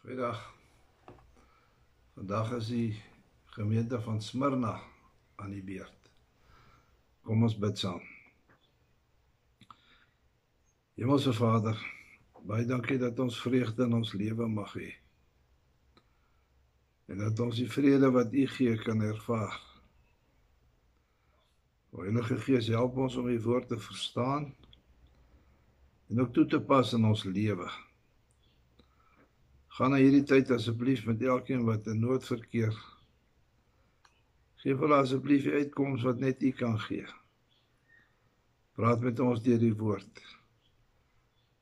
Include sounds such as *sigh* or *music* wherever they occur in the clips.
Goeiedag. Vandag is die gemeente van Smyrna aan die beurt. Kom ons bid saam. Hemelse Vader, baie dankie dat ons vreugde in ons lewe mag hê. En dat ons die vrede wat U gee kan ervaar. O Heilige Gees, help ons om U woord te verstaan en ook toe te pas in ons lewe. Gaan na hierdie tyd asseblief met elkeen wat in nood verkeer. Geef hulle asseblief die uitkoms wat net U kan gee. Praat met ons deur die woord.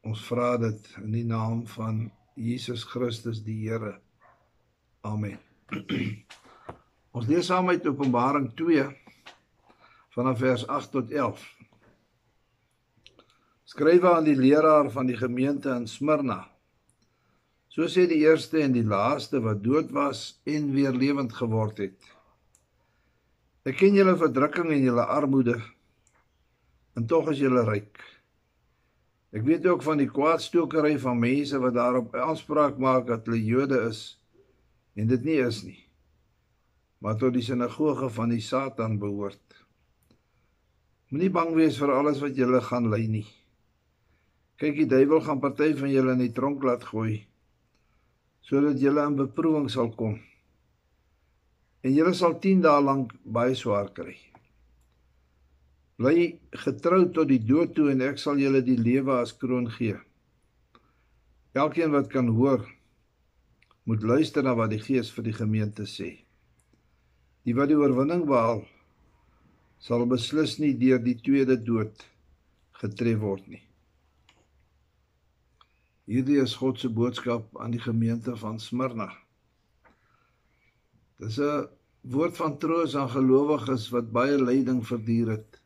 Ons vra dit in die naam van Jesus Christus die Here. Amen. *clears throat* ons lees saam uit Openbaring 2 vanaf vers 8 tot 11. Skrywe aan die leraar van die gemeente in Smyrna. So sê die eerste en die laaste wat dood was en weer lewend geword het. Ek ken julle verdrukking en julle armoede en tog is julle ryk. Ek weet ook van die kwaadstokery van mense wat daarop aanspraak maak dat hulle Jode is en dit nie is nie. Maar tot die sinagoge van die Satan behoort. Moenie bang wees vir alles wat julle gaan ly nie. Kyk, die duiwel gaan party van julle in die tronk laat gooi sodat julle in beproewing sal kom. En julle sal 10 dae lank baie swaar kry. Bly getrou tot die dood toe en ek sal julle die lewe as kroon gee. Elkeen wat kan hoor, moet luister na wat die Gees vir die gemeente sê. Die wat die oorwinning behaal, sal beslis nie deur die tweede dood getref word nie. Hierdie is God se boodskap aan die gemeente van Smyrna. Dis 'n woord van troos aan gelowiges wat baie lyding verduur het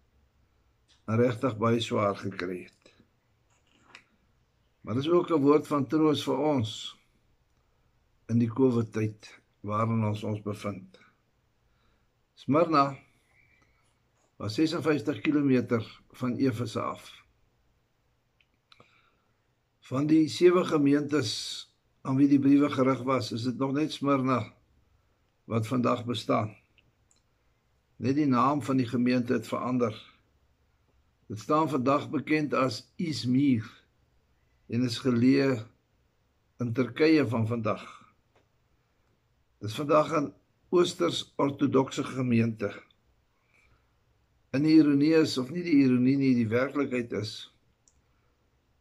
en regtig baie swaar gekry het. Maar dis ook 'n woord van troos vir ons in die COVID tyd waarin ons ons bevind. Smyrna was 56 km van Efese af. Van die sewe gemeentes aan wie die briewe gerig was, is dit nog net Smyrna wat vandag bestaan. Net die naam van die gemeente het verander. Dit staan vandag bekend as Izmir en is geleë in Turkye van vandag. Dit is vandag 'n Oosters-ortodokse gemeente. In ironie is of nie die ironie nie, die werklikheid is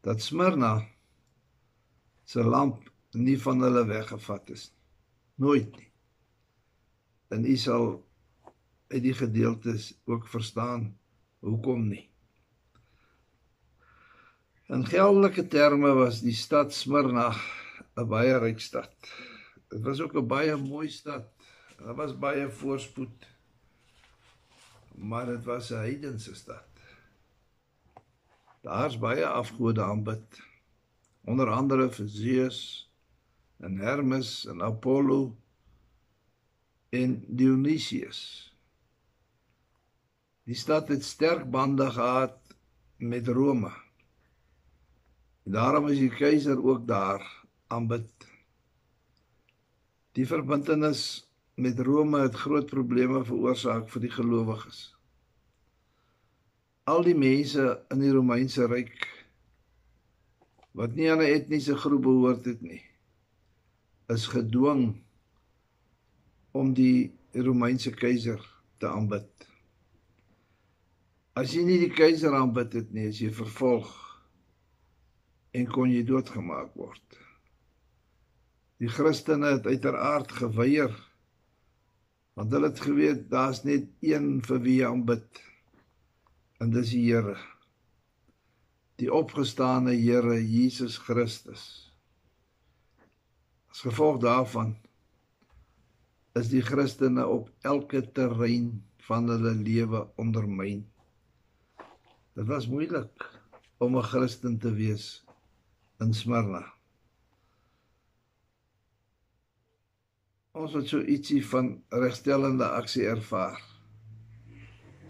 dat Smyrna se lamp nie van hulle weggevat is nooit nie. En u sal uit die gedeeltes ook verstaan hoekom nie. In geldelike terme was die stad Smyrna 'n baie ryk stad. Dit was ook 'n baie mooi stad. Daar was baie voorspoed. Maar dit was 'n heidense stad. Daar's baie afgode aanbid. Onder andere vir Zeus en Hermes en Apollo en Dionysius. Die stad het sterk bande gehad met Rome. En daarom is die keiser ook daar aanbid. Die verbintenis met Rome het groot probleme veroorsaak vir die gelowiges al die mense in die Romeinse ryk wat nie aan 'n etniese groep behoort het nie is gedwing om die Romeinse keiser te aanbid. As jy nie die keiser aanbid het nie, is jy vervolg en kon jy doodgemaak word. Die Christene het uiteraard geweier want hulle het geweet daar's net een vir wie jy aanbid en dis die Here die opgestane Here Jesus Christus. As gevolg daarvan is die Christene op elke terrein van hulle lewe ondermyn. Dit was moeilik om 'n Christen te wees in Smyrna. Ons het so ietsie van regstellende aksie ervaar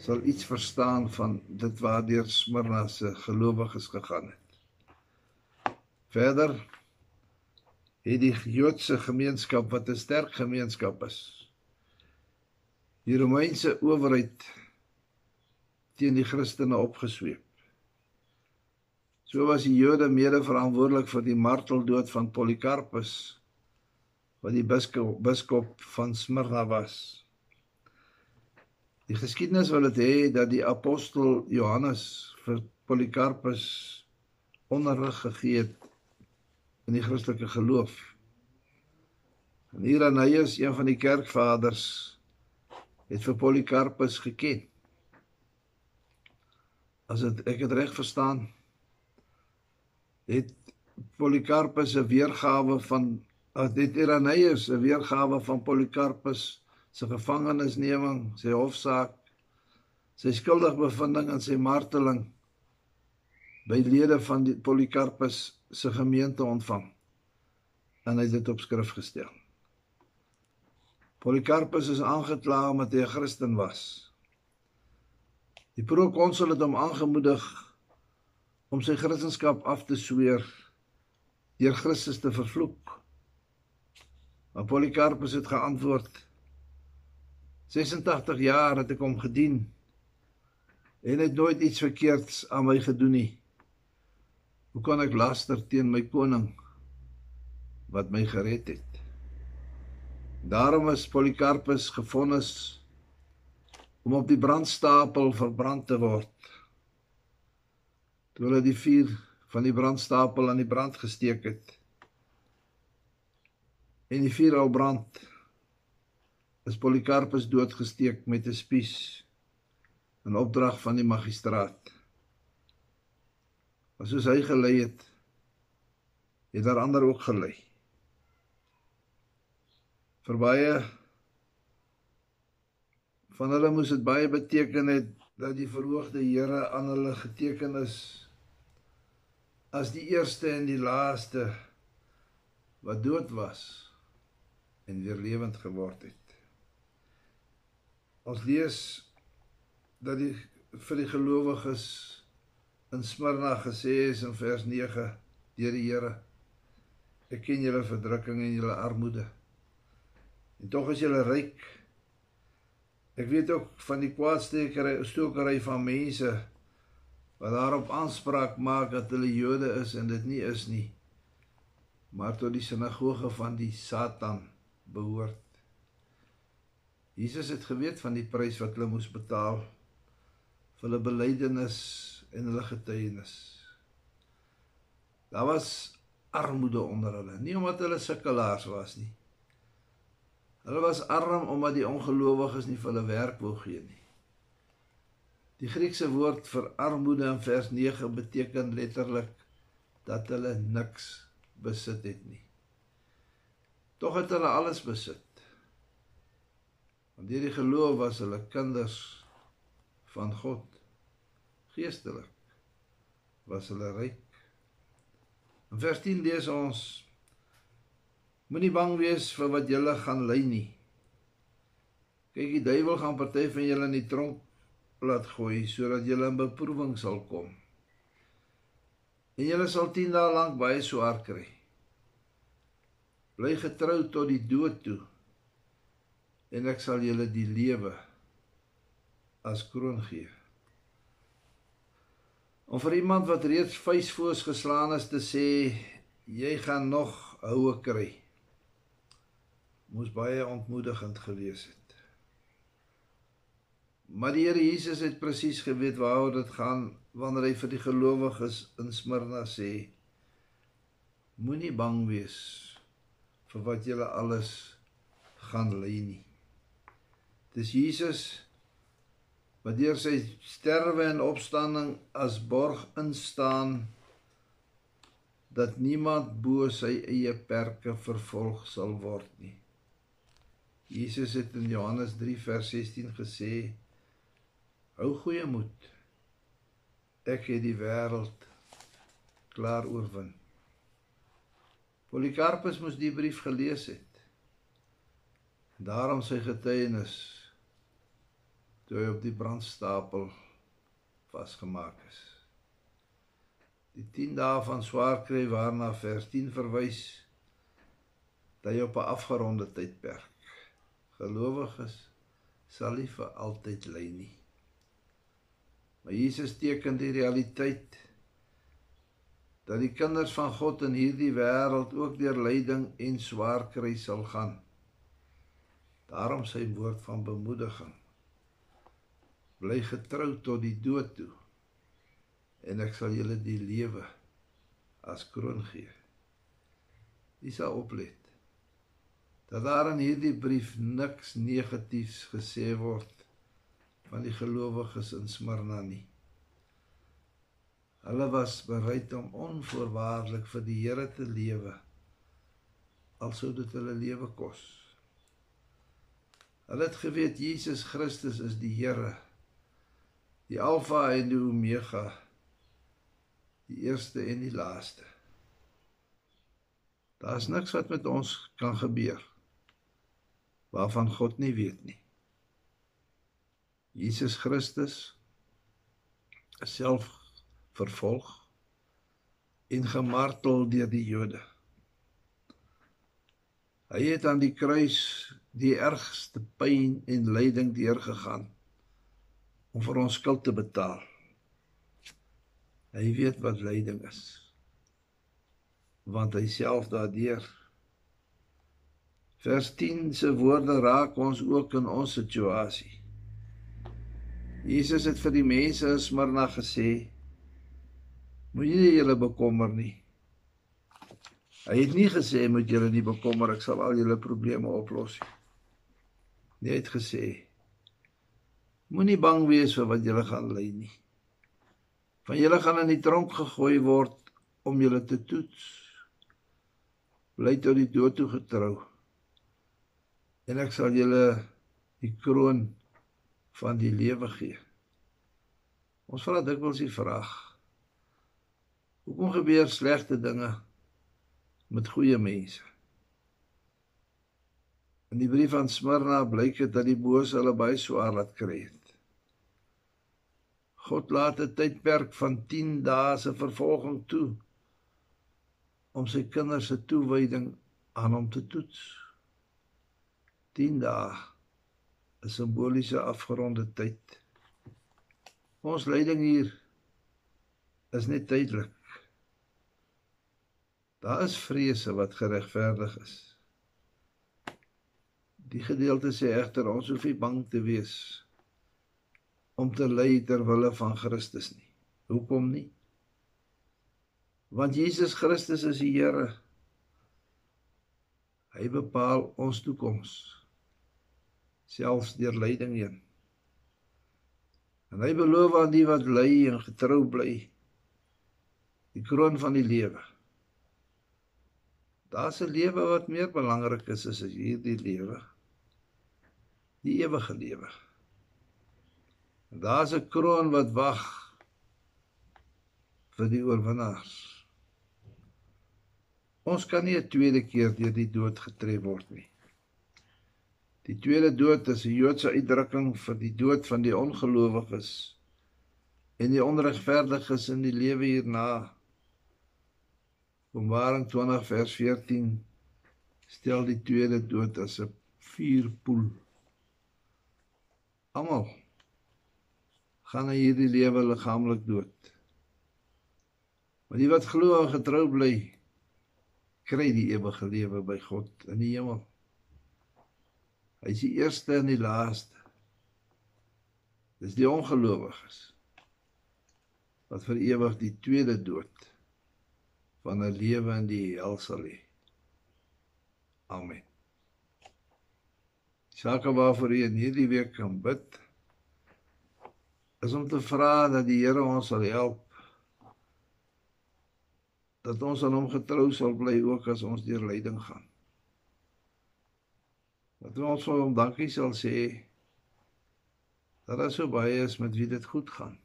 sal iets verstaan van dit waardeur Smyrna se gelowiges gegaan het. Verder het die Joodse gemeenskap wat 'n sterk gemeenskap is, die Romeinse owerheid teen die Christene opgesweep. So was die Jode mede verantwoordelik vir die marteldood van Polycarpus wat die biskop biskop van Smyrna was. Die geskiedenis wil dit hê dat die apostel Johannes vir Polycarpus onderrig gegee het in die Christelike geloof. En Irenaeus, een van die kerkvaders, het vir Polycarpus geken. As dit ek het reg verstaan, het Polycarpus 'n weergawe van as dit Irenaeus 'n weergawe van Polycarpus se gevangenisneming, sy hofsaak, sy skuldigbevindings en sy marteling by lede van die Polycarpus se gemeente ontvang en hy het dit op skrif gestel. Polycarpus is aangekla omdat hy 'n Christen was. Die prokonsul het hom aangemoedig om sy Christendom af te sweer deur Christus te vervloek. Maar Polycarpus het geantwoord: 86 jaar het ek hom gedien en het nooit iets verkeerds aan my gedoen nie. Hoe kan ek laster teen my koning wat my gered het? Daarom is Polycarpus gevonnis om op die brandstapel verbrand te word. Toe hulle die vuur van die brandstapel aan die brand gesteek het en die vuur al brand is Polycarpus doodgesteek met 'n spies in opdrag van die magistraat. Maar soos hy gelei het, het daar ander ook gelei. Vir baie van hulle moes dit baie beteken het dat die verhoogde Here aan hulle geteken is as die eerste en die laaste wat dood was en weer lewend geword het. Ons lees dat die vir die gelowiges in Smyrna gesê is in vers 9 deur die Here Ek ken julle verdrukking en julle armoede. En tog is julle ryk. Ek weet ook van die kwaadstekery stokery van mense wat daarop aanspraak maak dat hulle Jode is en dit nie is nie. Maar tot die sinagoge van die Satan behoort. Jesus het geweet van die prys wat hulle moes betaal vir hulle belydenis en hulle getuienis. Daar was armoede onder hulle, nie omdat hulle sukkelaars was nie. Hulle was arm omdat die ongelowiges nie vir hulle werk wou gee nie. Die Griekse woord vir armoede in vers 9 beteken letterlik dat hulle niks besit het nie. Tog het hulle alles besit. Want deur die geloof was hulle kinders van God. Geestelik was hulle ryk. In vers 10 lees ons: Moenie bang wees vir wat julle gaan ly nie. Kyk, die duiwel gaan party van julle in die tronk laat gooi sodat julle in beproewing sal kom. En julle sal 10 dae lank baie swaar kry. Bly getrou tot die dood toe en ek sal julle die lewe as kroon gee. Om vir iemand wat reeds vuisvoos geslaan is te sê jy gaan nog houe kry. Moes baie ontmoedigend gewees het. Maar die Here Jesus het presies geweet waaroor dit gaan wanneer hy vir die gelowiges in Smyrna sê: Moenie bang wees vir wat julle alles gaan ly nie. Dis Jesus wat deur sy sterwe en opstanding as borg instaan dat niemand bo sy eie perke vervolg sal word nie. Jesus het in Johannes 3 vers 16 gesê: Hou goeie moed. Ek het die wêreld klaar oorwin. Polycarpus moes die brief gelees het. Daarom sy getuienis toe hy op die brandstapel vasgemaak is. Die 10 dae van swaar kry waarna vers 10 verwys dat jy op 'n afgeronde tydperk gelowiges sal nie vir altyd ly nie. Maar Jesus teken die realiteit dat die kinders van God in hierdie wêreld ook deur lyding en swaar kry sal gaan. Daarom sy woord van bemoediging. Bly getrou tot die dood toe en ek sal julle die lewe as kroon gee. Dis sal oplet. Dat daar in hierdie brief niks negatiefs gesê word van die gelowiges in Smyrna nie. Hulle was bereid om onvoorwaardelik vir die Here te lewe alsou dit hulle lewe kos. Hulle het geweet Jesus Christus is die Here, die Alfa en die Omega, die eerste en die laaste. Daar's niks wat met ons kan gebeur waarvan God nie weet nie. Jesus Christus is self vervolg en gemartel deur die Jode. Hy het aan die kruis die ergste pyn en lyding deurgegaan om vir ons skuld te betaal. Hy weet wat lyding is. Want hy self daardeur Vers 10 se woorde raak ons ook in ons situasie. Jesus het vir die mense in Smyrna gesê: Moenie julle bekommer nie. Hy het nie gesê moet julle nie bekommer, ek sal al julle probleme oplos nie. Hy het gesê: Moenie bang wees vir wat julle gaan ly nie. Van julle gaan in die tronk gegooi word om julle te toets. Bly tot die dood toe getrou. En ek sal julle die kroon van die lewe gee. Ons vra dikwels die vraag: Hoekom gebeur slegte dinge met goeie mense? In die brief aan Smyrna blyk dit dat die bose hulle baie swaar laat kry het. God laat 'n tydperk van 10 dae se vervolging toe om sy kinders se toewyding aan hom te toets. 10 dae 'n simboliese afgeronde tyd. Ons lyding hier is net tydelik. Daar is vrese wat geregverdig is. Die gedeelte sê egter ons hoef nie bang te wees om te ly ter wille van Christus nie. Hoekom nie? Want Jesus Christus is die Here. Hy bepaal ons toekoms selfs deur lyding heen. En hy beloof aan die wat ly en getrou bly die kroon van die lewe. Daar's 'n lewe wat meer belangrik is as hierdie lewe. Die ewige lewe. Daar's 'n kroon wat wag vir die oorwinnaars. Ons kan nie 'n tweede keer deur die dood getref word nie. Die tweede dood is 'n Joodse uitdrukking vir die dood van die ongelowiges en die onregverdiges in die lewe hierna. Openbaring 20 vers 14 stel die tweede dood as 'n vuurpoel. Almal gaan na hierdie lewe liggaamlik dood. Maar die wat glo en getrou bly, kry die ewige lewe by God in die hemel. Hy is die eerste en die laaste. Dis die ongelowiges wat vir ewig die tweede dood van 'n lewe in die hel sal hê. Amen. Sake waarvoor jy in hierdie week kan bid is om te vra dat die Here ons sal help dat ons aan hom getrou sal bly ook as ons deur lyding gaan. Dat ons vir hom dankie sal sê dat daar so baie is met wie dit goed gaan.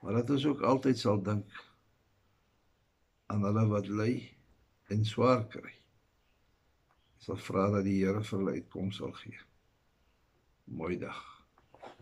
Maar dat ons ook altyd sal dink aan hulle wat ly en swaar kry. Ons sal vra dat die Here vir hulle uitkoms sal gee. Mooi dag.